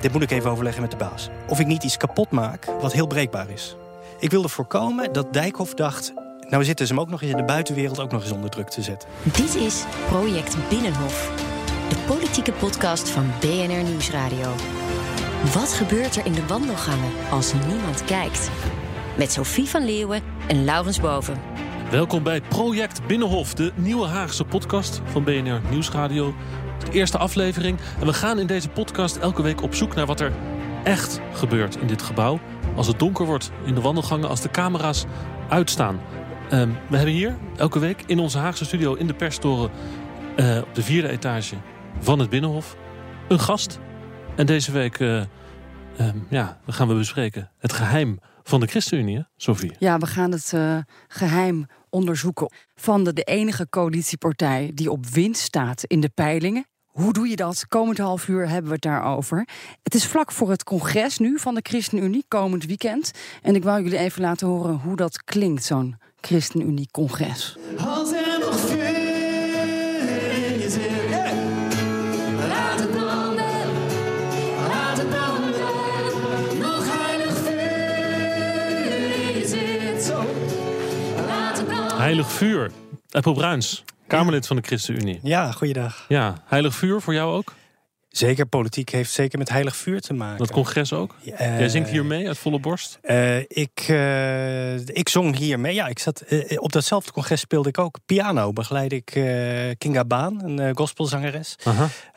dit moet ik even overleggen met de baas. Of ik niet iets kapot maak wat heel breekbaar is. Ik wilde voorkomen dat Dijkhoff dacht... nou zitten ze hem ook nog eens in de buitenwereld ook nog eens onder druk te zetten. Dit is Project Binnenhof. De politieke podcast van BNR Nieuwsradio. Wat gebeurt er in de wandelgangen als niemand kijkt? Met Sophie van Leeuwen en Laurens Boven. Welkom bij Project Binnenhof, de nieuwe Haagse podcast van BNR Nieuwsradio. De eerste aflevering. En we gaan in deze podcast elke week op zoek naar wat er echt gebeurt in dit gebouw. Als het donker wordt in de wandelgangen, als de camera's uitstaan. Ehm, we hebben hier elke week in onze Haagse studio in de perstoren... eh, op de vierde etage van het Binnenhof een gast. En deze week eh, ehm, ja, gaan we bespreken het geheim van de ChristenUnie, hè, Sophie. Ja, we gaan het eh, geheim onderzoeken van de, de enige coalitiepartij die op winst staat in de peilingen. Hoe doe je dat? Komend half uur hebben we het daarover. Het is vlak voor het congres nu van de ChristenUnie, komend weekend. En ik wou jullie even laten horen hoe dat klinkt, zo'n ChristenUnie-congres. Als er nog vuur in je zit, laat het branden, laat het branden. Nog heilig vuur in je zit, zo, laat het branden. Heilig vuur. Apple Bruins, Kamerlid van de ChristenUnie. Ja, goeiedag. Ja, heilig vuur voor jou ook? Zeker, politiek heeft zeker met heilig vuur te maken. Dat congres ook? Eh, Jij zingt hier mee uit volle borst? eh, ik, eh, ik zong hier mee. Ja, ik zat, eh, op datzelfde congres speelde ik ook piano. Begeleid ik eh, Kinga Baan, een eh, gospelzangeres.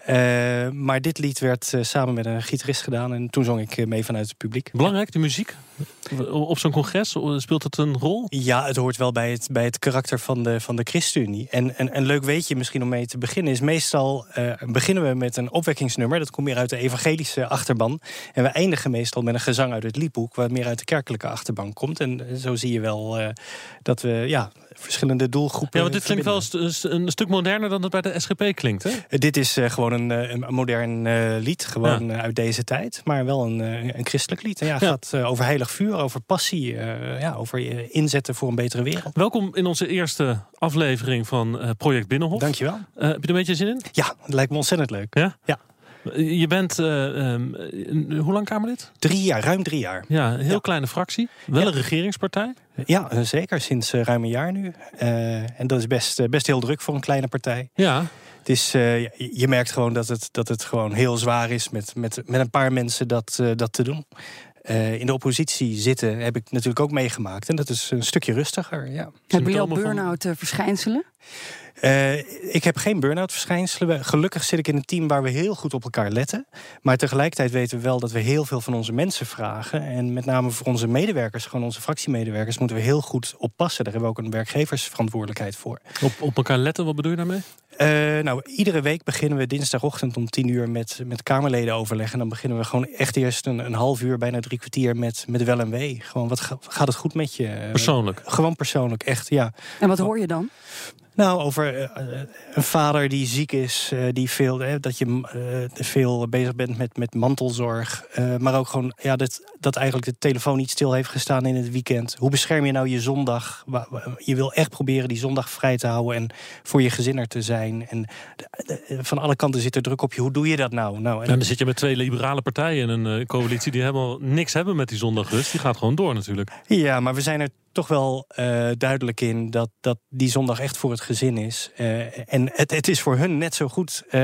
Eh, maar dit lied werd eh, samen met een gitarist gedaan. En toen zong ik eh, mee vanuit het publiek. Belangrijk, de muziek? Op zo'n congres, speelt het een rol? Ja, het hoort wel bij het, bij het karakter van de, van de ChristenUnie. En, en een leuk weetje misschien om mee te beginnen is... meestal eh, beginnen we met een Dat komt meer uit de evangelische achterban. En we eindigen meestal met een gezang uit het liedboek... wat meer uit de kerkelijke achterban komt. En zo zie je wel eh, dat we ja, verschillende doelgroepen... Ja, want dit klinkt wel een stuk moderner dan het bij de SGP klinkt, hè? Eh, Dit is eh, gewoon een, een modern lied, gewoon uit deze tijd. Maar wel een, een christelijk lied. En ja, gaat over heilig vuur, over passie... ja, over inzetten voor een betere wereld. Welkom in onze eerste aflevering van Project Binnenhof. Dankjewel. Heb je er een beetje zin in? Ja, het lijkt me ontzettend leuk. Ja? Ja. Je bent, eh, ehm, eh, hoe lang Kamerlid? Drie jaar, ruim drie jaar. Ja, een heel Ja. kleine fractie. Wel Ja. een regeringspartij. Ja, eh, zeker. Sinds eh, ruim een jaar nu. Eh, en dat is best, eh, best heel druk voor een kleine partij. Ja, Het is, eh, je je merkt gewoon dat het, dat het gewoon heel zwaar is met, met, met een paar mensen dat, eh, dat te doen. Eh, in de oppositie zitten heb ik natuurlijk ook meegemaakt. En dat is een stukje rustiger, ja. Hebben jullie al burn-out eh, verschijnselen? Eh, ik heb geen burn-out verschijnselen. Gelukkig zit ik in een team waar we heel goed op elkaar letten. Maar tegelijkertijd weten we wel dat we heel veel van onze mensen vragen. En met name voor onze medewerkers, gewoon onze fractiemedewerkers, moeten we heel goed oppassen. Daar hebben we ook een werkgeversverantwoordelijkheid voor. op, op elkaar letten, wat bedoel je daarmee? Eh, nou, iedere week beginnen we dinsdagochtend om tien uur met, met Kamerleden overleggen. En dan beginnen we gewoon echt eerst een, een half uur, bijna drie kwartier met, met wel en wee. Gewoon, wat ga- gaat het goed met je? Persoonlijk. Gewoon persoonlijk, echt, ja. En wat hoor je dan? Nou, over eh, eh, een vader die ziek is, eh, die veel, dat je veel bezig bent met, met mantelzorg. maar ook gewoon ja, dat, dat eigenlijk de telefoon niet stil heeft gestaan in het weekend. Hoe bescherm je nou je zondag? Je wil echt proberen die zondag vrij te houden en voor je gezin er te zijn. En van alle kanten zit er druk op je. Hoe doe je dat nou? nou en- En dan zit je met twee liberale partijen in een coalitie die helemaal niks hebben met die zondagrust. Die gaat gewoon door natuurlijk. Ja, maar we zijn er toch wel eh, duidelijk in dat, dat die zondag echt voor het gezin is. Eh, en het, het is voor hun net zo goed eh,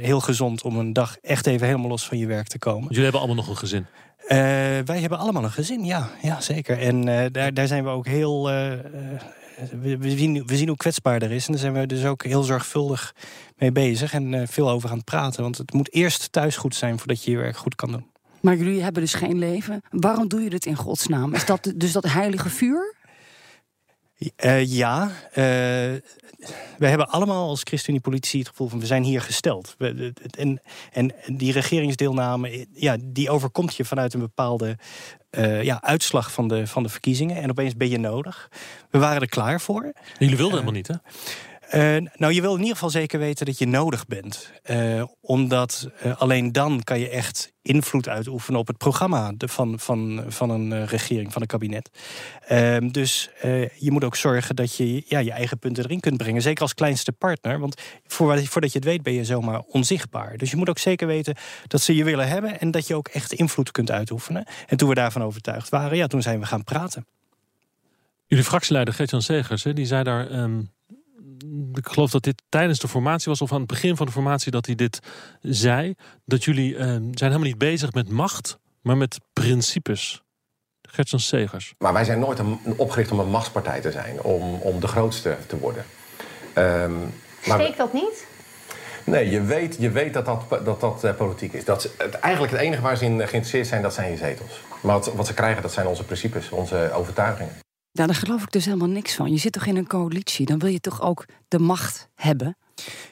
heel gezond om een dag echt even helemaal los van je werk te komen. Jullie hebben allemaal nog een gezin. Wij hebben allemaal een gezin, ja, ja zeker. En daar, daar zijn we ook heel. we, we zien, we zien hoe kwetsbaar er is. En daar zijn we dus ook heel zorgvuldig mee bezig en veel over aan het praten. Want het moet eerst thuis goed zijn voordat je je werk goed kan doen. Maar jullie hebben dus geen leven. Waarom doe je dit in godsnaam? Is dat dus dat heilige vuur? Eh, ja, eh, we hebben allemaal als ChristenUnie politici het gevoel van we zijn hier gesteld. We- en, en die regeringsdeelname, ja, die overkomt je vanuit een bepaalde eh, ja, uitslag van de, van de verkiezingen. En opeens ben je nodig. We waren er klaar voor. Jullie wilden helemaal niet, hè? Eh, nou, je wil in ieder geval zeker weten dat je nodig bent. Eh, omdat eh, alleen dan kan je echt invloed uitoefenen op het programma van, van, van een regering, van een kabinet. Ehm, dus je moet ook zorgen dat je ja, je eigen punten erin kunt brengen. Zeker als kleinste partner. Want voor, voordat je het weet ben je zomaar onzichtbaar. Dus je moet ook zeker weten dat ze je willen hebben... en dat je ook echt invloed kunt uitoefenen. En toen we daarvan overtuigd waren, ja, toen zijn we gaan praten. Jullie fractieleider Gert-Jan Segers, die zei daar... ehm, ik geloof dat dit tijdens de formatie was... of aan het begin van de formatie dat hij dit zei... dat jullie ehm, zijn helemaal niet bezig met macht... maar met principes. Gert-Jan Segers. Maar wij zijn nooit een, opgericht om een machtspartij te zijn, om, om de grootste te worden. Ehm, maar Steekt dat niet? nee, je weet, je weet dat dat, dat, dat eh, politiek is. Dat, is het, eigenlijk het enige waar ze in eh, geïnteresseerd zijn, dat zijn je zetels. Maar wat, wat ze krijgen, dat zijn onze principes, onze overtuigingen. Ja, daar geloof ik dus helemaal niks van. Je zit toch in een coalitie, dan wil je toch ook de macht hebben?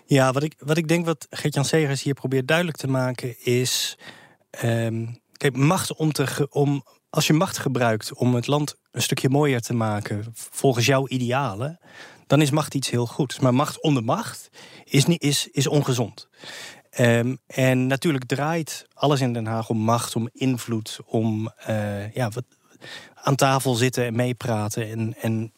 Ja, wat ik, wat ik denk wat Gert-Jan Segers hier probeert duidelijk te maken is... ehm, kijk, macht om te... om, als je macht gebruikt om het land een stukje mooier te maken... volgens jouw idealen, dan is macht iets heel goeds. Maar macht onder macht is, niet, is, is ongezond. Ehm, en natuurlijk draait alles in Den Haag om macht, om invloed... om eh, ja, wat, aan tafel zitten en meepraten. En, en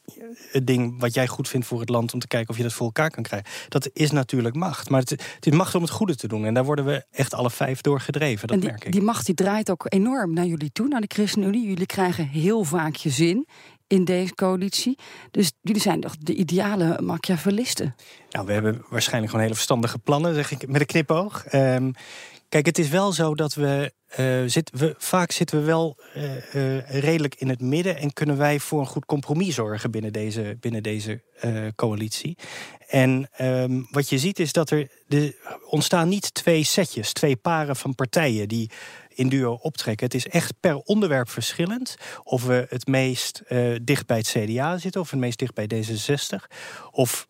het ding wat jij goed vindt voor het land om te kijken of je dat voor elkaar kan krijgen. Dat is natuurlijk macht. Maar het, het is macht om het goede te doen. En daar worden we echt alle vijf door gedreven. Dat en die, merk ik. die macht die draait ook enorm naar jullie toe, naar de ChristenUnie. Jullie krijgen heel vaak je zin in deze coalitie. Dus jullie zijn toch de ideale Machiavellisten. Nou, we hebben waarschijnlijk gewoon hele verstandige plannen, zeg ik met een knipoog. Ehm, kijk, het is wel zo dat we, eh, zit, we vaak zitten we wel eh, eh, redelijk in het midden en kunnen wij voor een goed compromis zorgen binnen deze, binnen deze coalitie. En ehm, wat je ziet is dat er de, ontstaan niet twee setjes, twee paren van partijen die in duo optrekken. Het is echt per onderwerp verschillend. Of we het meest dicht bij het CDA zitten, of het meest dicht bij D66. Of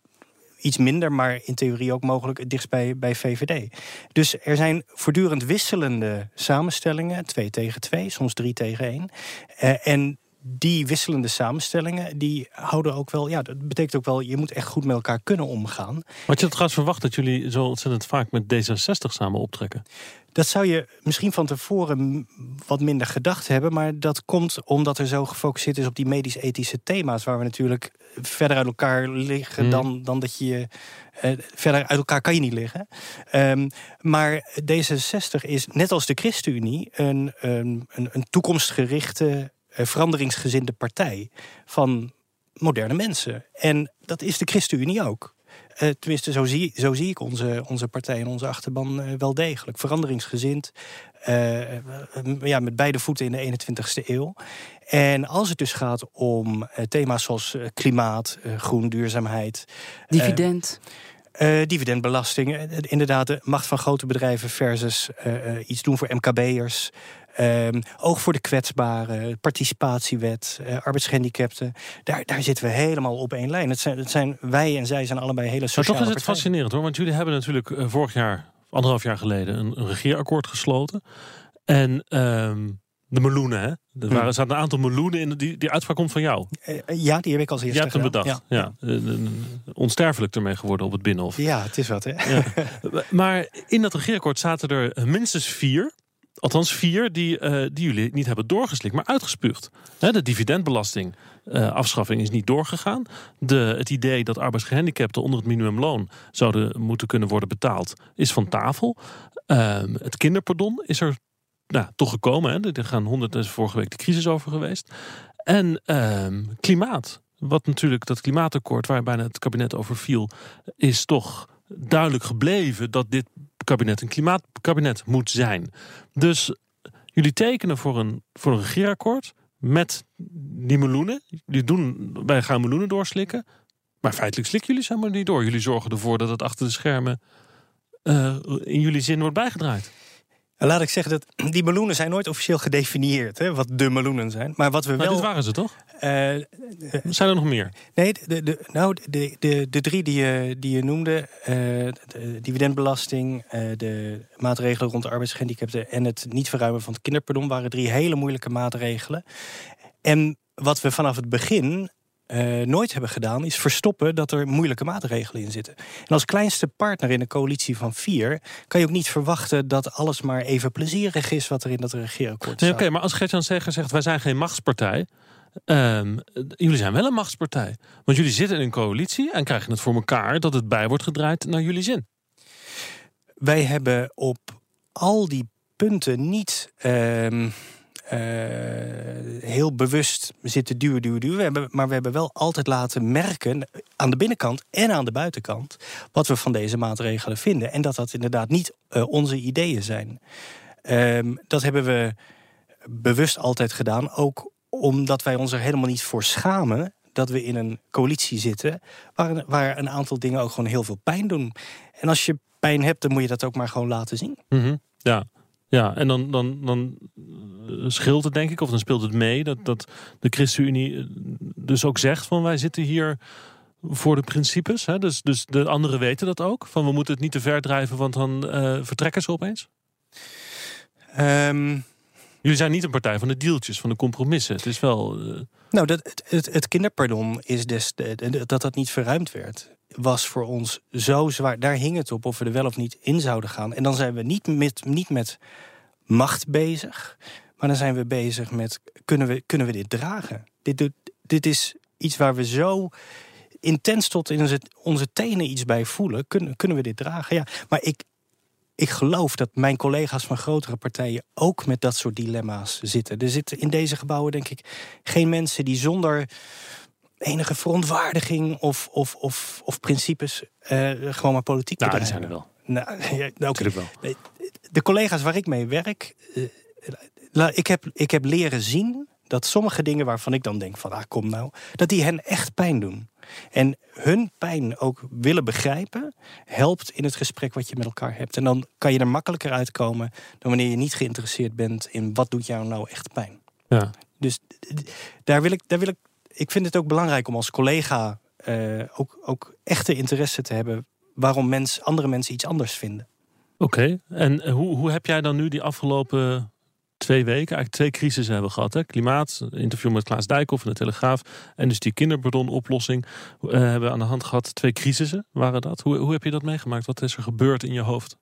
iets minder, maar in theorie ook mogelijk het dichtst bij, bij VVD. Dus er zijn voortdurend wisselende samenstellingen, twee tegen twee, soms drie tegen één. Eh, en die wisselende samenstellingen, die houden ook wel, ja, dat betekent ook wel, je moet echt goed met elkaar kunnen omgaan. Had je het trouwens verwacht dat jullie zo ontzettend vaak met D66 samen optrekken? Dat zou je misschien van tevoren wat minder gedacht hebben. Maar dat komt omdat er zo gefocust is op die medisch-ethische thema's. Waar we natuurlijk verder uit elkaar liggen Hmm. dan, dan dat je. eh, verder uit elkaar kan je niet liggen. Ehm, maar D66 is net als de ChristenUnie een, een, een, toekomstgerichte, veranderingsgezinde partij van moderne mensen. En dat is de ChristenUnie ook. Eh, tenminste, zo zie, zo zie ik onze, onze partij en onze achterban eh, wel degelijk. Veranderingsgezind. eh, eh, ja, met beide voeten in de 21ste eeuw. En als het dus gaat om eh, thema's zoals eh, klimaat, eh, groen, duurzaamheid. Dividend. Eh, dividendbelasting. eh, inderdaad, de macht van grote bedrijven versus eh, eh, iets doen voor MKB'ers. Ehm, oog voor de kwetsbaren, participatiewet, eh, arbeidsgehandicapten. Daar, daar zitten we helemaal op één lijn. Het zijn, het zijn, wij en zij zijn allebei hele Maar sociale toch is het partijen. fascinerend hoor, want jullie hebben natuurlijk eh, vorig jaar, anderhalf jaar geleden, een, een regeerakkoord gesloten. En ehm, de meloenen, hè? Er waren, er zaten een aantal meloenen in, die, die uitspraak komt van jou. Eh, eh, ja, die heb ik als eerste Jij hebt hem gedaan. bedacht. Ja. Ja. Eh, onsterfelijk ermee geworden op het Binnenhof. ja, het is wat, hè? Ja. maar in dat regeerakkoord zaten er minstens vier. Althans vier die, eh, die jullie niet hebben doorgeslikt, maar uitgespuugd. Hè, de dividendbelasting eh, afschaffing is niet doorgegaan. De, het idee dat arbeidsgehandicapten onder het minimumloon zouden moeten kunnen worden betaald, is van tafel. Ehm, het kinderpardon is er nou, toch gekomen. Hè. Er gaan honderd, er is vorige week de crisis over geweest. En ehm, klimaat. Wat natuurlijk dat klimaatakkoord waar bijna het kabinet over viel, is toch duidelijk gebleven dat dit kabinet een klimaatkabinet moet zijn. Dus jullie tekenen voor een, voor een regeerakkoord met die meloenen. Jullie doen, wij gaan meloenen doorslikken. Maar feitelijk slikken jullie ze helemaal niet door. Jullie zorgen ervoor dat het achter de schermen eh, in jullie zin wordt bijgedraaid. Laat ik zeggen dat die meloenen zijn nooit officieel gedefinieerd, hè, wat de meloenen zijn. Maar wat we Maar wel. dit waren ze toch? eh, Zijn er nog meer? Nee, de, de, nou, de, de, de drie die je, die je noemde, eh, de dividendbelasting, eh, de maatregelen rond de arbeidsgehandicapten en het niet verruimen van het kinderpardon waren drie hele moeilijke maatregelen. En wat we vanaf het begin eh, nooit hebben gedaan, is verstoppen dat er moeilijke maatregelen in zitten. En als kleinste partner in een coalitie van vier kan je ook niet verwachten dat alles maar even plezierig is wat er in dat regeerakkoord Nee, staat. Oké, maar als Gert-Jan Zegger zegt wij zijn geen machtspartij. ehm, jullie zijn wel een machtspartij. Want jullie zitten in een coalitie en krijgen het voor elkaar dat het bij wordt gedraaid naar jullie zin. wij hebben op al die punten niet ehm, eh, heel bewust zitten duwen, duwen, duwen. We hebben, maar we hebben wel altijd laten merken aan de binnenkant en aan de buitenkant wat we van deze maatregelen vinden. En dat dat inderdaad niet eh, onze ideeën zijn. Ehm, dat hebben we bewust altijd gedaan, ook omdat wij ons er helemaal niet voor schamen dat we in een coalitie zitten waar, waar een aantal dingen ook gewoon heel veel pijn doen. En als je pijn hebt, dan moet je dat ook maar gewoon laten zien. Mhm, Ja. Ja, en dan, dan, dan eh, scheelt het denk ik, of dan speelt het mee dat, dat de ChristenUnie eh, dus ook zegt van wij zitten hier voor de principes. Hè? Dus, dus de anderen weten dat ook. Van we moeten het niet te ver drijven, want dan eh, vertrekken ze opeens. Ehm, Jullie zijn niet een partij van de deeltjes, van de compromissen. Het is wel. nou, dat, het, het, het kinderpardon is des, de- de- dat dat niet verruimd werd, was voor ons zo zwaar. Daar hing het op of we er wel of niet in zouden gaan. En dan zijn we niet met, niet met macht bezig, maar dan zijn we bezig met kunnen we, kunnen we dit dragen? Dit, dit is iets waar we zo intens tot in onze, onze tenen iets bij voelen. Kunnen, kunnen we dit dragen? Ja, maar ik, ik geloof dat mijn collega's van grotere partijen ook met dat soort dilemma's zitten. Er zitten in deze gebouwen, denk ik, geen mensen die zonder enige verontwaardiging of, of, of, of principes eh, gewoon maar politiek nou, bedrijven. zijn er wel. Nou, ja. Natuurlijk wel. De collega's waar ik mee werk, eh, ik, heb, ik heb leren zien dat sommige dingen waarvan ik dan denk van, ah, kom nou, dat die hen echt pijn doen. En hun pijn ook willen begrijpen, helpt in het gesprek wat je met elkaar hebt. En dan kan je er makkelijker uitkomen dan wanneer je niet geïnteresseerd bent in wat doet jou nou echt pijn. Ja. Dus daar wil ik, daar wil ik, ik vind het ook belangrijk om als collega eh, ook, ook echte interesse te hebben waarom mens, andere mensen iets anders vinden. Oké, en hoe, hoe heb jij dan nu die afgelopen twee weken, eigenlijk twee crisissen hebben gehad? Hè? Klimaat, interview met Klaas Dijkhoff in de Telegraaf. En dus die kinderpardonoplossing eh, hebben we aan de hand gehad. Twee crisissen waren dat. Hoe, hoe heb je dat meegemaakt? Wat is er gebeurd in je hoofd?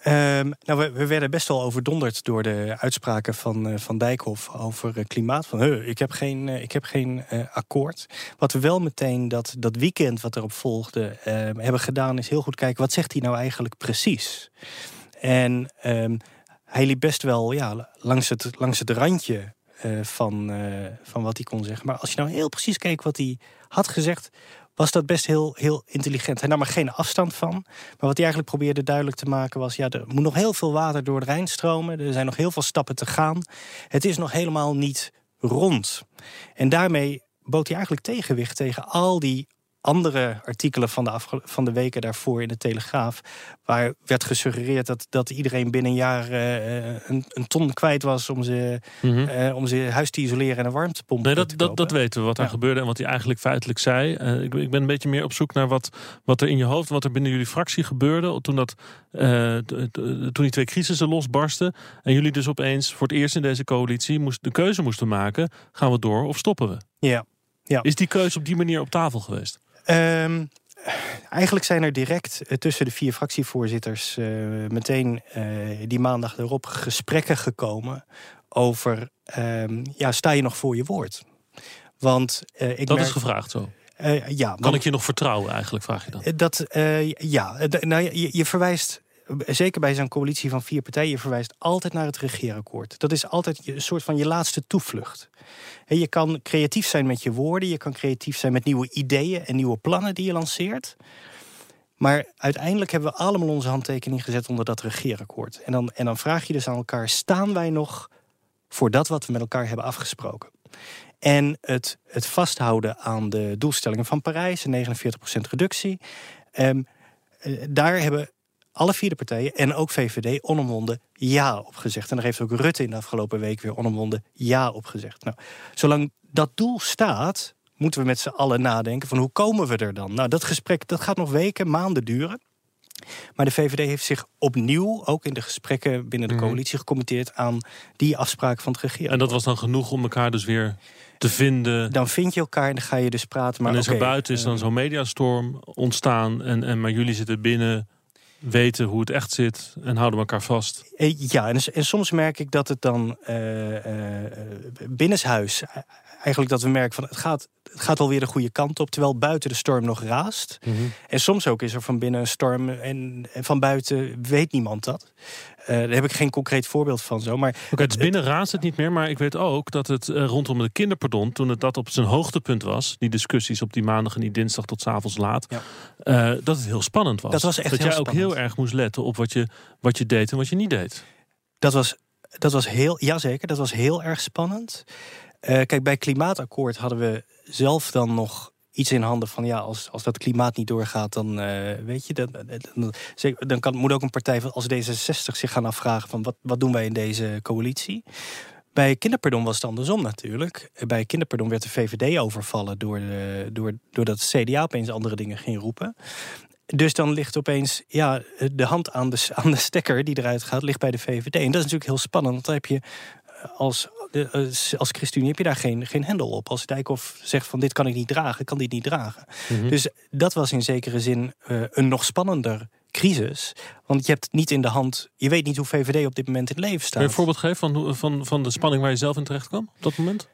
Ehm, nou, we, we werden best wel overdonderd door de uitspraken van, eh, van Dijkhoff over eh, klimaat. Van, "Huh, ik heb geen, eh, ik heb geen akkoord. Wat we wel meteen dat, dat weekend wat erop volgde eh, hebben gedaan... is heel goed kijken, wat zegt hij nou eigenlijk precies? En ehm, hij liep best wel ja, langs, het, langs het randje van, van wat hij kon zeggen. Maar als je nou heel precies keek wat hij had gezegd... was dat best heel, heel intelligent. Hij nam er geen afstand van. Maar wat hij eigenlijk probeerde duidelijk te maken was... ja, er moet nog heel veel water door de Rijn stromen. Er zijn nog heel veel stappen te gaan. Het is nog helemaal niet rond. En daarmee bood hij eigenlijk tegenwicht tegen al die andere artikelen van de, van de weken daarvoor in de Telegraaf. Waar werd gesuggereerd dat, dat iedereen binnen een jaar eh, een, een ton kwijt was om ze, eh, om ze huis te isoleren en een warmtepomp Nee, te dat, dat, dat weten we, wat er Ja. gebeurde en wat hij eigenlijk feitelijk zei. Eh, ik, ik ben een beetje meer op zoek naar wat, wat er in je hoofd, wat er binnen jullie fractie gebeurde. Toen, dat, toen die twee crisissen losbarsten. En jullie dus opeens voor het eerst in deze coalitie moest, de keuze moesten maken. Gaan we door of stoppen we? Ja. Ja. Is die keuze op die manier op tafel geweest? Ehm, eigenlijk zijn er direct eh, tussen de vier fractievoorzitters eh, meteen eh, die maandag erop gesprekken gekomen over ja, ja, sta je nog voor je woord? Want ik Dat merk, is gevraagd zo. ja, Kan want- ik je nog vertrouwen eigenlijk, vraag je dan. Dat, ja, nou, je, je verwijst, zeker bij zo'n coalitie van vier partijen, je verwijst altijd naar het regeerakkoord. Dat is altijd een soort van je laatste toevlucht. Hè, je kan creatief zijn met je woorden, je kan creatief zijn met nieuwe ideeën en nieuwe plannen die je lanceert. Maar uiteindelijk hebben we allemaal onze handtekening gezet onder dat regeerakkoord. En dan, en dan vraag je dus aan elkaar: staan wij nog voor dat wat we met elkaar hebben afgesproken? En het, het vasthouden aan de doelstellingen van Parijs, een 49% reductie. Ehm, eh, daar hebben alle vier de partijen en ook VVD onomwonden ja op gezegd. En daar heeft ook Rutte in de afgelopen week weer onomwonden ja op gezegd. Nou, zolang dat doel staat, moeten we met z'n allen nadenken van hoe komen we er dan? Nou, dat gesprek dat gaat nog weken, maanden duren. Maar de VVD heeft zich opnieuw, ook in de gesprekken binnen de Mhm. coalitie, gecommitteerd aan die afspraak van het regeren. En dat was dan genoeg om elkaar dus weer te vinden. Dan vind je elkaar en dan ga je dus praten. Maar en is er buiten is dan eh, zo'n mediastorm ontstaan. En, en, maar jullie zitten binnen, weten hoe het echt zit en houden elkaar vast. Eh, Ja, en, en soms merk ik dat het dan eh, eh, binnenshuis... eigenlijk dat we merken van het gaat, het gaat alweer de goede kant op... terwijl buiten de storm nog raast. En soms ook is er van binnen een storm en, en van buiten weet niemand dat. Eh, daar heb ik geen concreet voorbeeld van zo. Maar Oké, dus binnen raast het niet meer. Maar ik weet ook dat het eh, rondom de kinderpardon... toen het dat op zijn hoogtepunt was... die discussies op die maandag en die dinsdag tot 's avonds laat... Ja. eh, dat het heel spannend was. Dat was echt dat heel jij ook heel erg moest letten op wat je, wat je deed en wat je niet deed. dat was, dat was heel, jazeker, dat was heel erg spannend. Eh, kijk, bij klimaatakkoord hadden we zelf dan nog iets in handen van ja, als, als dat klimaat niet doorgaat, dan eh, weet je, dan, dan, zeker- dan kan, moet ook een partij als D66 zich gaan afvragen van wat, wat doen wij in deze coalitie. Bij kinderpardon was het andersom natuurlijk. Bij kinderpardon werd de VVD overvallen door de, door, doordat CDA opeens andere dingen ging roepen. Dus dan ligt opeens ja, de hand aan de, aan de stekker die eruit gaat, ligt bij de VVD. En dat is natuurlijk heel spannend, want dan heb je eh, als, de- als ChristenUnie heb je daar geen, geen hendel op. Als Dijkhoff zegt van dit kan ik niet dragen, kan dit niet dragen. Dus dat was in zekere zin eh, een nog spannender crisis. Want je hebt niet in de hand, je weet niet hoe VVD op dit moment in het leven Kun staat. je een voorbeeld geven van, van, van de spanning waar je zelf in terecht kwam op dat moment?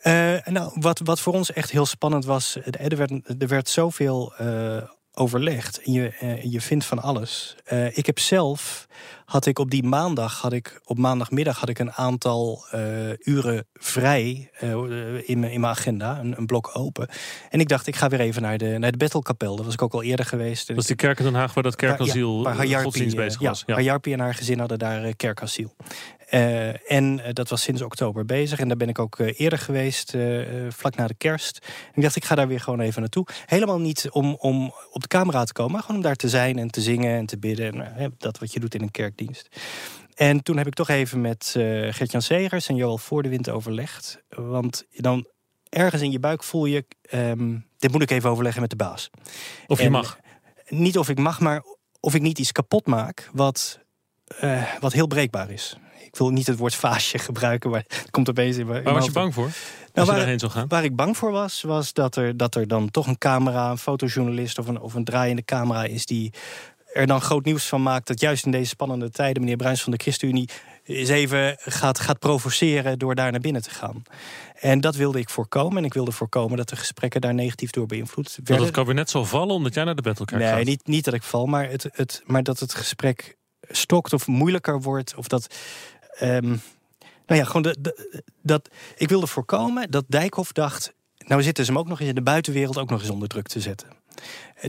Eh, nou, wat, wat voor ons echt heel spannend was, eh, er werd, er werd zoveel eh, overlegd. En je, eh, je vindt van alles. Eh, ik heb zelf, had ik op die maandag, had ik, op maandagmiddag had ik een aantal eh, uren vrij in, mijn- in mijn agenda, een, een blok open. En ik dacht, ik ga weer even naar de, naar de Bethelkapel. Daar was ik ook al eerder geweest. Dat is ik- die kerk in Den Haag waar dat kerkasiel ja, waar bezig ja, was. Ja. Hayarpi en haar gezin hadden daar kerkasiel. Eh, en eh, dat was sinds oktober bezig. En daar ben ik ook eh, eerder geweest, vlak na de kerst. En ik dacht, ik ga daar weer gewoon even naartoe. Helemaal niet om, om op de camera te komen, maar gewoon om daar te zijn en te zingen en te bidden. En, dat wat je doet in een kerkdienst. En toen heb ik toch even met Gert-Jan Segers en Joël Voordewind overlegd. Want dan ergens in je buik voel je, ehm, dit moet ik even overleggen met de baas. Of je En- mag. Niet of ik mag, maar of ik niet iets kapot maak wat, wat heel breekbaar is. Ik wil niet het woord vaasje gebruiken, maar het komt opeens in Waar was je bang voor? Als Nou, je waar- daarheen zou gaan? Waar ik bang voor was, was dat er, dat er dan toch een camera, een fotojournalist of een, of een draaiende camera is die er dan groot nieuws van maakt dat juist in deze spannende tijden meneer Bruins van de ChristenUnie eens even gaat, gaat provoceren door daar naar binnen te gaan. En dat wilde ik voorkomen. En ik wilde voorkomen dat de gesprekken daar negatief door beïnvloed Dat werden. het kabinet zal vallen omdat jij naar de Battlekerk Nee, gaat? niet, niet dat ik val, maar, het, het, maar dat het gesprek stokt of moeilijker wordt. Of dat. ehm, nou ja, gewoon de- dat. Ik wilde voorkomen dat Dijkhoff dacht. Nou zitten ze hem ook nog eens in de buitenwereld ook nog eens onder druk te zetten.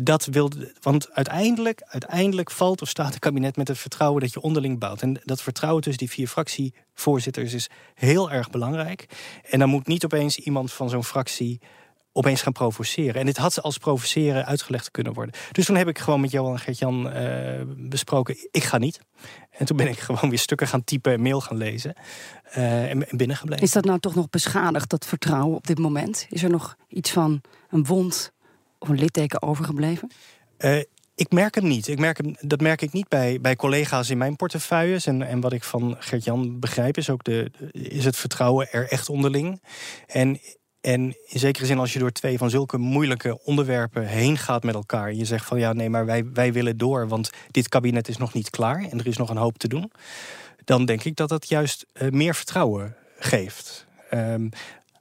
Dat wilde, want uiteindelijk, uiteindelijk valt of staat het kabinet met het vertrouwen dat je onderling bouwt. En dat vertrouwen tussen die vier fractievoorzitters is heel erg belangrijk. En dan moet niet opeens iemand van zo'n fractie opeens gaan provoceren. En dit had ze als provoceren uitgelegd kunnen worden. Dus toen heb ik gewoon met Johan en Gert-Jan eh, besproken, ik ga niet. En toen ben ik gewoon weer stukken gaan typen en mail gaan lezen. eh, en, en binnen gebleven. Is dat nou toch nog beschadigd, dat vertrouwen op dit moment? Is er nog iets van een wond of een litteken overgebleven? Eh, ik merk hem niet. Ik merk hem, dat merk ik niet bij, bij collega's in mijn portefeuilles. En, en wat ik van Gert-Jan begrijp, is ook de, is het vertrouwen er echt onderling. En, en in zekere zin, als je door twee van zulke moeilijke onderwerpen heen gaat met elkaar. En je zegt van ja, nee, maar wij, wij willen door, want dit kabinet is nog niet klaar en er is nog een hoop te doen. Dan denk ik dat dat juist eh, meer vertrouwen geeft. Ehm,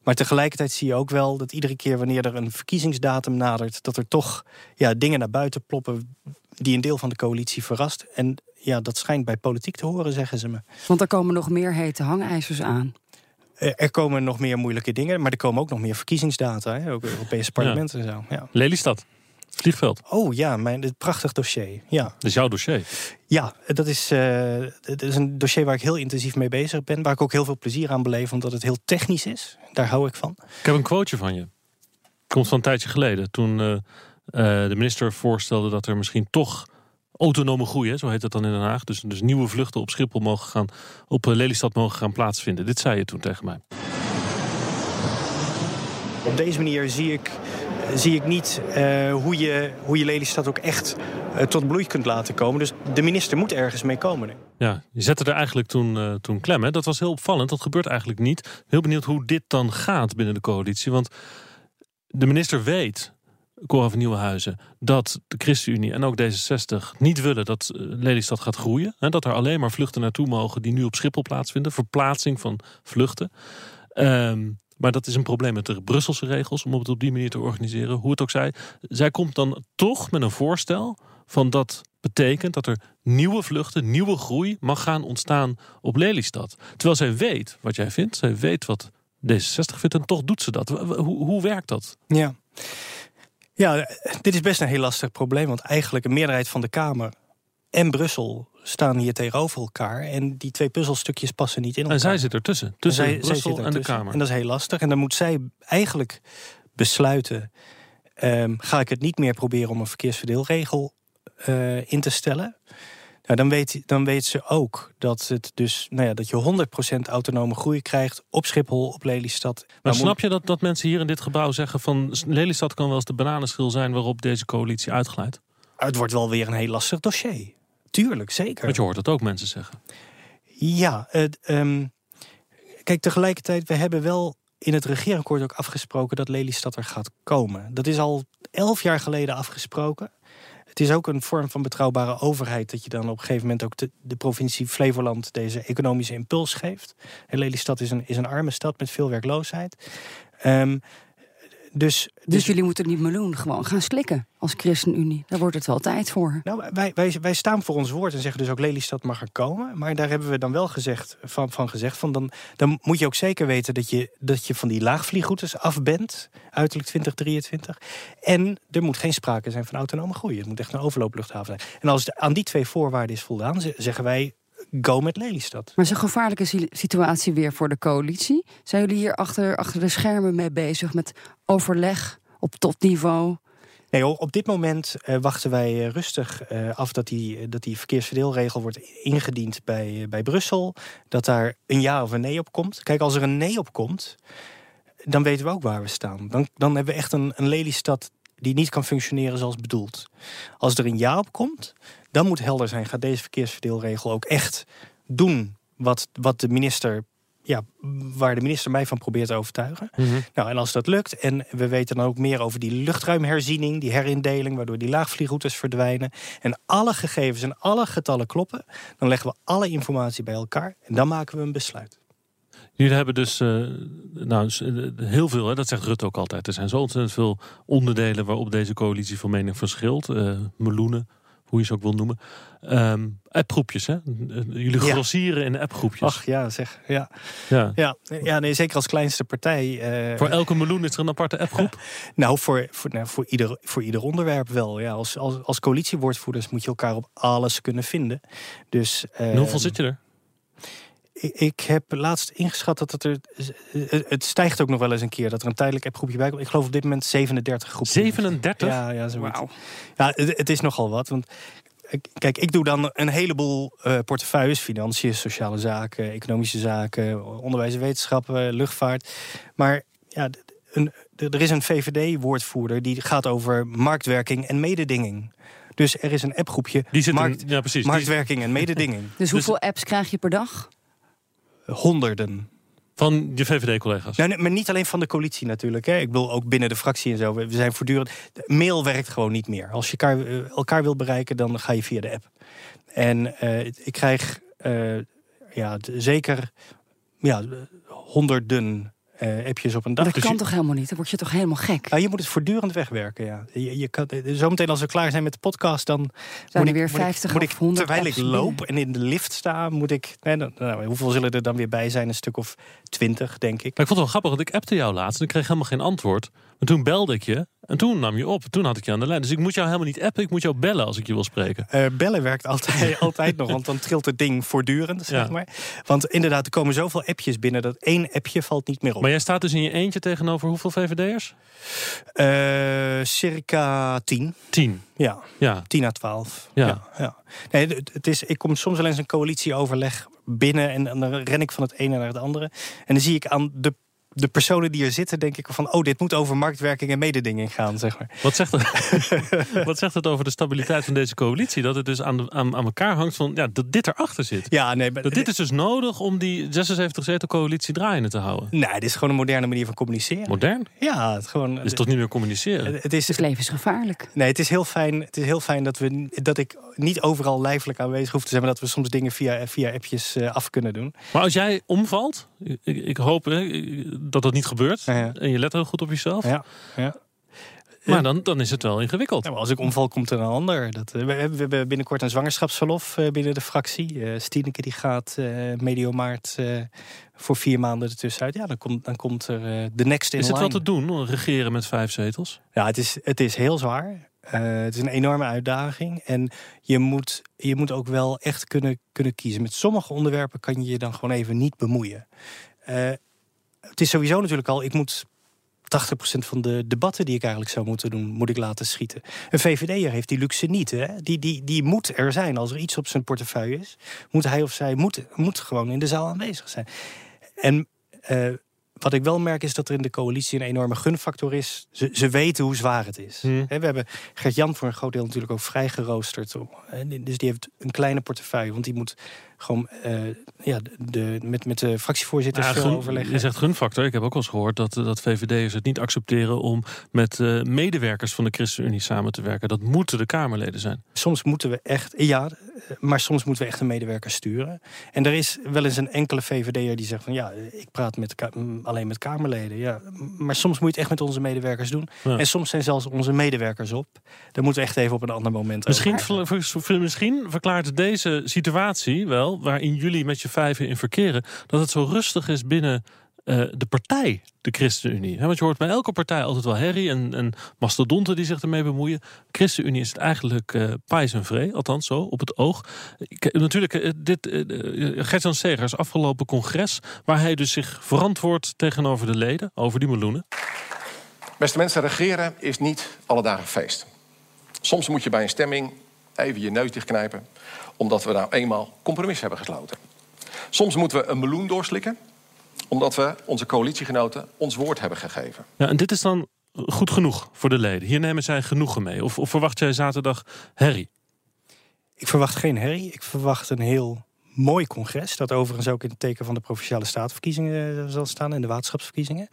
maar tegelijkertijd zie je ook wel dat iedere keer wanneer er een verkiezingsdatum nadert, dat er toch ja, dingen naar buiten ploppen die een deel van de coalitie verrast. En ja, dat schijnt bij politiek te horen, zeggen ze me. Want er komen nog meer hete hangijzers aan. Eh, Er komen nog meer moeilijke dingen, maar er komen ook nog meer verkiezingsdata, hè, ook Europese parlement en zo. Ja. Lelystad, vliegveld. Oh ja, mijn dit prachtig dossier. Ja, Dat is jouw dossier. ja dat, is, eh, dat is een dossier waar ik heel intensief mee bezig ben, waar ik ook heel veel plezier aan beleef, omdat het heel technisch is. Daar hou ik van. Ik heb een quoteje van je. Komt van een tijdje geleden. Toen eh, de minister voorstelde dat er misschien toch autonome groei, hè, zo heet dat dan in Den Haag. Dus, dus nieuwe vluchten op Schiphol mogen gaan, op eh, Lelystad mogen gaan plaatsvinden. Dit zei je toen tegen mij. Op deze manier zie ik, zie ik niet eh, hoe, je, hoe je Lelystad ook echt eh, tot bloei kunt laten komen. Dus de minister moet ergens mee komen. Ja, je zette er eigenlijk toen, eh, toen klem. Hè? Dat was heel opvallend. Dat gebeurt eigenlijk niet. Heel benieuwd hoe dit dan gaat binnen de coalitie. Want de minister weet, Cora van Nieuwenhuizen, dat de ChristenUnie en ook D66 niet willen dat eh, Lelystad gaat groeien. Hè? Dat er alleen maar vluchten naartoe mogen die nu op Schiphol plaatsvinden. Verplaatsing van vluchten. Ehm, maar dat is een probleem met de Brusselse regels om het op die manier te organiseren. Hoe het ook zij. Zij komt dan toch met een voorstel van dat betekent dat er nieuwe vluchten, nieuwe groei mag gaan ontstaan op Lelystad. Terwijl zij weet wat jij vindt, zij weet wat D66 vindt en toch doet ze dat. Hoe, hoe werkt dat? Ja. Ja, dit is best een heel lastig probleem. Want eigenlijk een meerderheid van de Kamer en Brussel staan hier tegenover elkaar. En die twee puzzelstukjes passen niet in elkaar. En zij zit ertussen, tussen zij Brussel zit en de. Kamer. En dat is heel lastig. En dan moet zij eigenlijk besluiten... ehm, ga ik het niet meer proberen om een verkeersverdeelregel eh, in te stellen... Nou, dan, weet, dan weet ze ook dat, het dus, nou ja, dat je 100% autonome groei krijgt op Schiphol, op Lelystad. Maar moet- snap je dat, dat mensen hier in dit gebouw zeggen van Lelystad kan wel eens de bananenschil zijn waarop deze coalitie uitglijdt? Het wordt wel weer een heel lastig dossier. Tuurlijk, zeker. Want je hoort het ook mensen zeggen. Ja, het, ehm, kijk, tegelijkertijd, we hebben wel in het regeerakkoord ook afgesproken dat Lelystad er gaat komen. Dat is al elf jaar geleden afgesproken. Het is ook een vorm van betrouwbare overheid dat je dan op een gegeven moment ook de, provincie Flevoland deze economische impuls geeft. En Lelystad is een, is een arme stad met veel werkloosheid. Ehm, dus, Dus jullie moeten die meloen gewoon gaan slikken als ChristenUnie. Daar wordt het wel tijd voor. Nou, wij, wij, wij staan voor ons woord en zeggen dus ook Lelystad mag er komen. Maar daar hebben we dan wel gezegd, van, van gezegd van dan, dan moet je ook zeker weten dat je, dat je van die laagvliegroutes af bent, uiterlijk 2023. En er moet geen sprake zijn van autonome groei. Het moet echt een overloopluchthaven zijn. En als het aan die twee voorwaarden is voldaan, zeggen wij go met Lelystad. Maar het is een gevaarlijke si- situatie weer voor de coalitie. Zijn jullie hier achter, achter de schermen mee bezig met overleg op topniveau? Nee, hoor, op dit moment eh, wachten wij eh, rustig eh, af dat die, dat die verkeersverdeelregel wordt ingediend bij, bij Brussel. Dat daar een ja of een nee op komt. Kijk, als er een nee op komt, dan weten we ook waar we staan. Dan, dan hebben we echt een, een Lelystad die niet kan functioneren zoals bedoeld. Als er een ja op komt, dan moet helder zijn: gaat deze verkeersverdeelregel ook echt doen wat, wat de minister. Ja, waar de minister mij van probeert te overtuigen. Nou, en als dat lukt, en we weten dan ook meer over die luchtruimherziening, die herindeling, waardoor die laagvliegroutes verdwijnen. En alle gegevens en alle getallen kloppen, dan leggen we alle informatie bij elkaar en dan maken we een besluit. Jullie hebben dus eh, nou, s- eh, heel veel, hè, dat zegt Rutte ook altijd. Er zijn zo ontzettend veel onderdelen waarop deze coalitie van mening verschilt. Eh meloenen, hoe je ze ook wil noemen. Ehm appgroepjes, hè? Jullie Ja. grossieren in appgroepjes. Ach ja, zeg. Ja, ja. ja, ja nee, zeker als kleinste partij. Voor elke meloen is er een aparte appgroep. Nou, voor, voor, nou, voor, ieder, voor ieder onderwerp wel. Ja, als, als, als coalitiewoordvoerders moet je elkaar op alles kunnen vinden. Dus, hoeveel zit je er? Ik, ik heb laatst ingeschat dat het er. Het, het stijgt ook nog wel eens een keer dat er een tijdelijk appgroepje bij komt. Ik geloof op dit moment 37 groepen. 37? Ja, ja, zoiets. Ja, het, het is nogal wat. Want ik- kijk, ik doe dan een heleboel eh, portefeuilles: financiën, sociale zaken, economische zaken, onderwijs en wetenschappen, luchtvaart. Maar ja, een, er is een VVD-woordvoerder die gaat over marktwerking en mededinging. Dus er is een appgroepje Die zit in- markt, ja, precies. Die- marktwerking en mededinging. Dus hoeveel apps krijg je per dag? Honderden. Van je VVD-collega's. Nou, nee, maar niet alleen van de coalitie natuurlijk. Hè. Ik bedoel ook binnen de fractie en zo. We zijn voortdurend. de Mail werkt gewoon niet meer. Als je elkaar, eh, elkaar wil bereiken, dan ga je via de app. En eh, ik krijg eh, ja, zeker ja, honderden eh, appjes op een dag. dat Dus kan je, toch helemaal niet? Dan word je toch helemaal gek? ja, je moet het voortdurend wegwerken. Ja. Je, je kan, eh, zometeen als we klaar zijn met de podcast, dan Zijn moet er ik, weer moet ik- 50 moet of ik, 100 terwijl ik loop binnen? en in de lift sta, moet ik. Nee, dan, nou, hoeveel zullen er dan weer bij zijn? Een stuk of twintig, denk ik. Maar ik vond het wel grappig, want ik appte jou laatst en ik kreeg helemaal geen antwoord. Maar toen belde ik je En toen nam je op. Toen had ik je aan de lijn. Dus ik moet jou helemaal niet appen. Ik moet jou bellen als ik je wil spreken. Eh, bellen werkt altijd, altijd nog, want dan trilt het ding voortdurend, zeg Ja. maar. Want inderdaad, er komen zoveel appjes binnen dat één appje valt niet meer op. Maar jij staat dus in je eentje tegenover hoeveel VVD'ers? Eh, circa 10. Tien. Ja, Ja. 10 à 12. Ja. Ja. ja, Nee, het, is, ik kom soms wel eens een coalitieoverleg binnen en, en dan ren ik van het ene naar het andere. En dan zie ik aan de, de personen die er zitten, denk ik van, oh, dit moet over marktwerking en mededinging gaan, zeg maar. Wat zegt, het, wat zegt het over de stabiliteit van deze coalitie? Dat het dus aan, de- aan, aan elkaar hangt van ja, dat dit erachter zit. Ja, nee, maar, Dat dit is dus nodig om die 76 zetel coalitie draaiende te houden. nee, dit is gewoon een moderne manier van communiceren. Modern? Ja, het, gewoon, Dat is toch niet meer communiceren? het is Het leven is gevaarlijk. Nee, het is heel fijn, het is heel fijn dat, we, dat ik niet overal lijfelijk aanwezig hoef te zijn... maar dat we soms dingen via, via appjes eh, af kunnen doen. Maar als jij omvalt, ik, ik hoop hè, dat dat niet gebeurt. Ja. En je let heel goed op jezelf. Ja, ja. Maar dan, dan is het wel ingewikkeld. Ja, maar als ik omval, komt er een ander. Dat, eh, we, hebben- we hebben binnenkort een zwangerschapsverlof eh, binnen de fractie. Eh Stieneke die gaat eh, medio maart voor vier maanden ertussenuit. Ja, dan komt, dan komt er de next in Is het wel te doen, regeren met vijf zetels? Ja, het is, het is heel zwaar. Het is een enorme uitdaging. En je moet, je moet ook wel echt kunnen, kunnen kiezen. Met sommige onderwerpen kan je je dan gewoon even niet bemoeien. Het is sowieso natuurlijk al, ik moet 80% van de debatten die ik eigenlijk zou moeten doen, moet ik laten schieten. Een VVD'er heeft die luxe niet. Hè? Die, die, die moet er zijn. Als er iets op zijn portefeuille is, moet hij of zij moet, moet gewoon in de zaal aanwezig zijn. En eh, wat ik wel merk is dat er in de coalitie een enorme gunfactor is. Ze, ze weten hoe zwaar het is. Hmm. Hè, we hebben Gert-Jan voor een groot deel natuurlijk ook vrij geroosterd. om- hè, Dus die heeft een kleine portefeuille. Want die moet gewoon eh, ja, de, met, met de fractievoorzitters Ja, gun- overleggen. je zegt gunfactor. Ik heb ook wel eens gehoord dat, dat VVD'ers het niet accepteren om met eh, medewerkers van de ChristenUnie samen te werken. Dat moeten de Kamerleden zijn. Soms moeten we echt, ja, eh, maar soms moeten we echt een medewerker sturen. En er is wel eens een enkele VVD'er die zegt van ja, ik praat met, alleen met Kamerleden. Ja, maar soms moet je het echt met onze medewerkers doen. Ja. En soms zijn zelfs onze medewerkers op. Daar moeten we echt even op een ander moment Misschien, over. misschien verklaart deze situatie wel, waarin jullie met je vijven in verkeren, dat het zo rustig is binnen eh, de partij, de ChristenUnie. Want je hoort bij elke partij altijd wel herrie en, en mastodonten die zich ermee bemoeien. ChristenUnie is het eigenlijk pais en vree, althans zo, op het oog. Ik, natuurlijk, eh, dit, eh, eh, Gert-Jan Segers afgelopen congres, waar hij dus zich verantwoordt tegenover de leden, over die meloenen. Beste mensen, regeren is niet alle dagen feest. Soms moet je bij een stemming even je neus dichtknijpen, omdat we nou eenmaal compromis hebben gesloten. Soms moeten we een meloen doorslikken, omdat we onze coalitiegenoten ons woord hebben gegeven. Ja, en dit is dan goed genoeg voor de leden. Hier nemen zij genoegen mee. Of, of verwacht jij zaterdag herrie? Ik verwacht geen herrie. Ik verwacht een heel mooi congres. Dat overigens ook in het teken van de provinciale statenverkiezingen eh, zal staan en de waterschapsverkiezingen.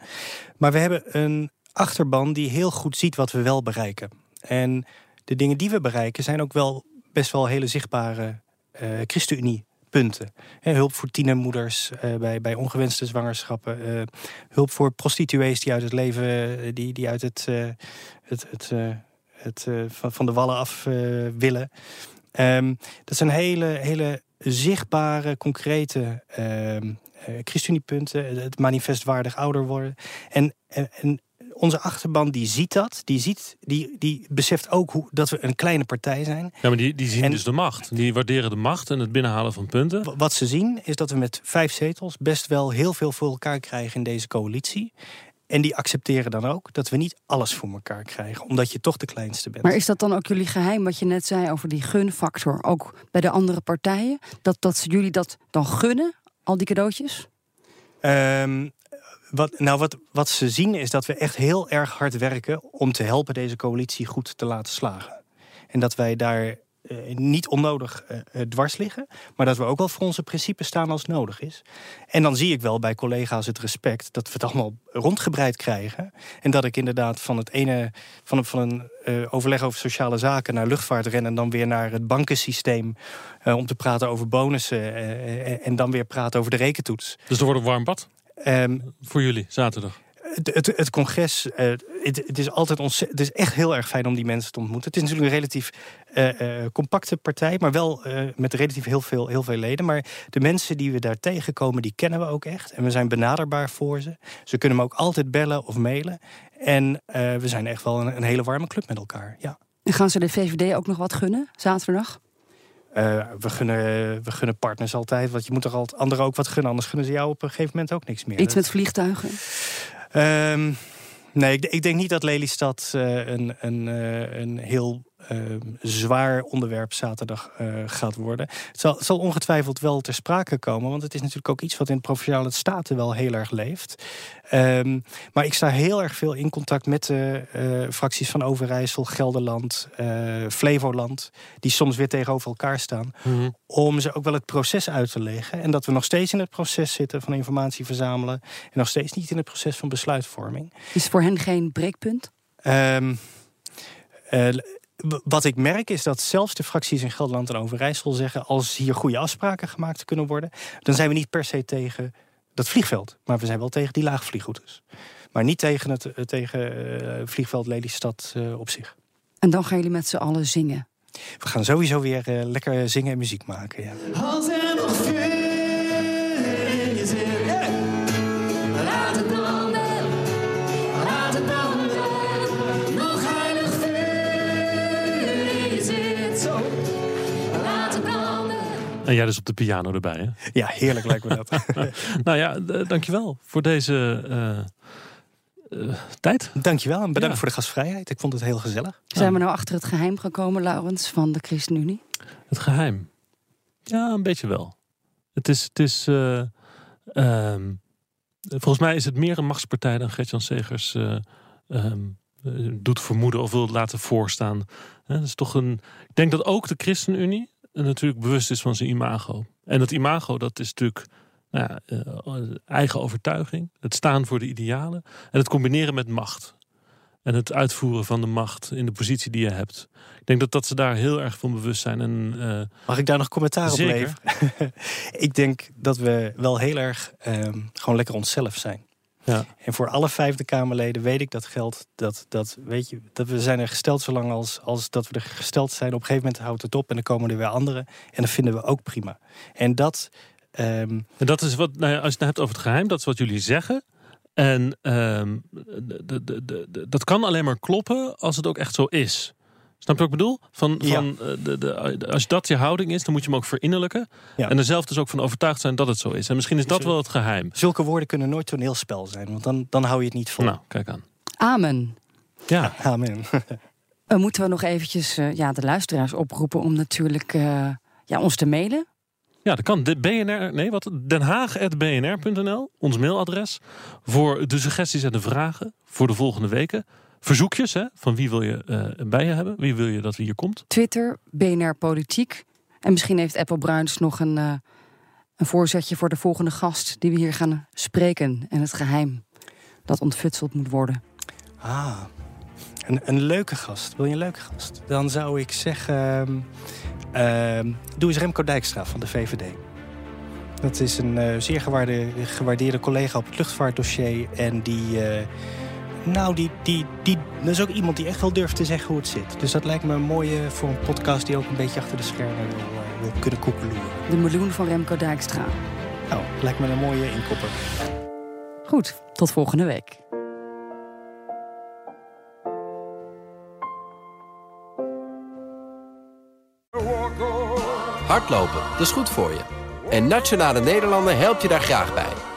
Maar we hebben een achterban die heel goed ziet wat we wel bereiken. En de dingen die we bereiken zijn ook wel best wel hele zichtbare eh ChristenUnie. Punten. Hulp voor tienermoeders eh, bij, bij ongewenste zwangerschappen. eh, hulp voor prostituees die uit het leven, eh, die, die uit het, het, het, het van, de wallen af willen. Ehm, dat zijn hele, hele zichtbare, concrete ehm eh, ChristenUnie-punten. Het manifest waardig ouder worden. En, en, en onze achterban die ziet dat. Die, ziet, die, die beseft ook hoe, dat we een kleine partij zijn. Ja, maar die, die zien En- dus de macht. Die waarderen de macht en het binnenhalen van punten. Wat ze zien is dat we met vijf zetels best wel heel veel voor elkaar krijgen in deze coalitie. En die accepteren dan ook dat we niet alles voor elkaar krijgen, omdat je toch de kleinste bent. Maar is dat dan ook jullie geheim wat je net zei over die gunfactor? Ook bij de andere partijen? Dat, dat ze jullie dat dan gunnen, al die cadeautjes? Ehm, wat, nou, wat, wat ze zien is dat we echt heel erg hard werken om te helpen deze coalitie goed te laten slagen. En dat wij daar eh, niet onnodig eh, eh, dwars liggen, maar dat we ook wel voor onze principes staan als nodig is. En dan zie ik wel bij collega's het respect dat we het allemaal rondgebreid krijgen. En dat ik inderdaad van het ene, van een, van een overleg over sociale zaken naar luchtvaart ren en dan weer naar het bankensysteem om te praten over bonussen en dan weer praten over de rekentoets. Dus er wordt een warm bad Ehm, voor jullie zaterdag. Het, het, het congres, eh, het, het is altijd ontzettend. Het is echt heel erg fijn om die mensen te ontmoeten. Het is natuurlijk een relatief eh, eh, compacte partij, maar wel eh, met relatief heel veel, heel veel leden. Maar de mensen die we daar tegenkomen, die kennen we ook echt. En we zijn benaderbaar voor ze. Ze kunnen me ook altijd bellen of mailen. En eh, we zijn echt wel een, een hele warme club met elkaar. Ja. En gaan ze de VVD ook nog wat gunnen, zaterdag? Eh, we, gunnen, we gunnen partners altijd. Want je moet er al anderen ook wat gunnen. Anders gunnen ze jou op een gegeven moment ook niks meer. Iets met vliegtuigen? Ehm, nee, ik, ik denk niet dat Lelystad eh, een, een, eh, een heel zwaar onderwerp zaterdag eh, gaat worden. Het zal, het zal ongetwijfeld wel ter sprake komen, want het is natuurlijk ook iets wat in de provinciale staten wel heel erg leeft. Ehm, maar ik sta heel erg veel in contact met de eh, fracties van Overijssel, Gelderland, eh, Flevoland, die soms weer tegenover elkaar staan, om ze ook wel het proces uit te leggen. En dat we nog steeds in het proces zitten van informatie verzamelen en nog steeds niet in het proces van besluitvorming. Is voor hen geen breekpunt? Ehm, eh, w- wat ik merk is dat zelfs de fracties in Gelderland en Overijssel zeggen... als hier goede afspraken gemaakt kunnen worden... dan zijn we niet per se tegen dat vliegveld. Maar we zijn wel tegen die laagvliegroutes. Maar niet tegen het eh, tegen, eh, vliegveld Lelystad eh, op zich. En dan gaan jullie met z'n allen zingen. We gaan sowieso weer lekker zingen en muziek maken. Ja. Als er nog vuur En jij dus op de piano erbij, hè? ja, heerlijk lijkt me dat. Nou ja, dankjewel voor deze eh, eh, tijd. Dankjewel en bedankt Ja. voor de gastvrijheid. Ik vond het heel gezellig. Zijn we nou achter het geheim gekomen, Laurens, van de ChristenUnie? Het geheim. Ja, een beetje wel. Het is, het is eh, ehm, volgens mij is het meer een machtspartij dan Gert-Jan Segers eh, ehm, eh, doet vermoeden of wil laten voorstaan. Hè, dat is toch een, ik denk dat ook de ChristenUnie natuurlijk bewust is van zijn imago. En dat imago, dat is natuurlijk nou ja, eh, eigen overtuiging. Het staan voor de idealen. En het combineren met macht. En het uitvoeren van de macht in de positie die je hebt. Ik denk dat, dat ze daar heel erg van bewust zijn. En eh, Mag ik daar nog commentaar op leveren? ik denk dat we wel heel erg ehm, gewoon lekker onszelf zijn. Ja, En voor alle vijfde Kamerleden weet ik dat geldt. Dat, dat, weet je, dat we zijn er gesteld zolang als, als dat we er gesteld zijn. Op een gegeven moment houdt het op en dan komen er weer anderen. En dat vinden we ook prima. En dat. ehm, En dat is wat, nou ja, als je het hebt over het geheim, dat is wat jullie zeggen. En ehm, dat kan alleen maar kloppen als het ook echt zo is. Snap je wat ik bedoel? Van, Ja. van, eh, de, de, als dat je houding is, dan moet je hem ook verinnerlijken. Ja. En er zelf dus ook van overtuigd zijn dat het zo is. En misschien is dat wel het geheim. zulke woorden kunnen nooit toneelspel zijn. Want dan, dan hou je het niet vol. Nou, kijk aan. Amen. Ja, Amen. Uh, moeten we nog eventjes eh, ja, de luisteraars oproepen om natuurlijk eh, ja, ons te mailen? ja dat kan. De BNR, nee, wat? Den Haag.bnr.nl, ons mailadres. Voor de suggesties en de vragen voor de volgende weken. Verzoekjes, hè, van wie wil je eh, bij je hebben? Wie wil je dat hier komt? Twitter, BNR Politiek. En misschien heeft Apple Bruins nog een, eh, een voorzetje voor de volgende gast die we hier gaan spreken. En het geheim dat ontfutseld moet worden. Ah, een, een leuke gast. Wil je een leuke gast? Dan zou ik zeggen... ehm, ehm, doe eens Remco Dijkstra van de VVD. Dat is een eh, zeer gewaarde, gewaardeerde collega op het luchtvaartdossier. En die... eh, nou, die, die, die, dat is ook iemand die echt wel durft te zeggen hoe het zit. Dus dat lijkt me een mooie voor een podcast die ook een beetje achter de schermen wil, eh, wil kunnen koekeloeren. De meloen van Remco Dijkstra. Nou, lijkt me een mooie inkopper. Goed, tot volgende week. Hardlopen, dat is goed voor je. En Nationale Nederlanden helpt je daar graag bij.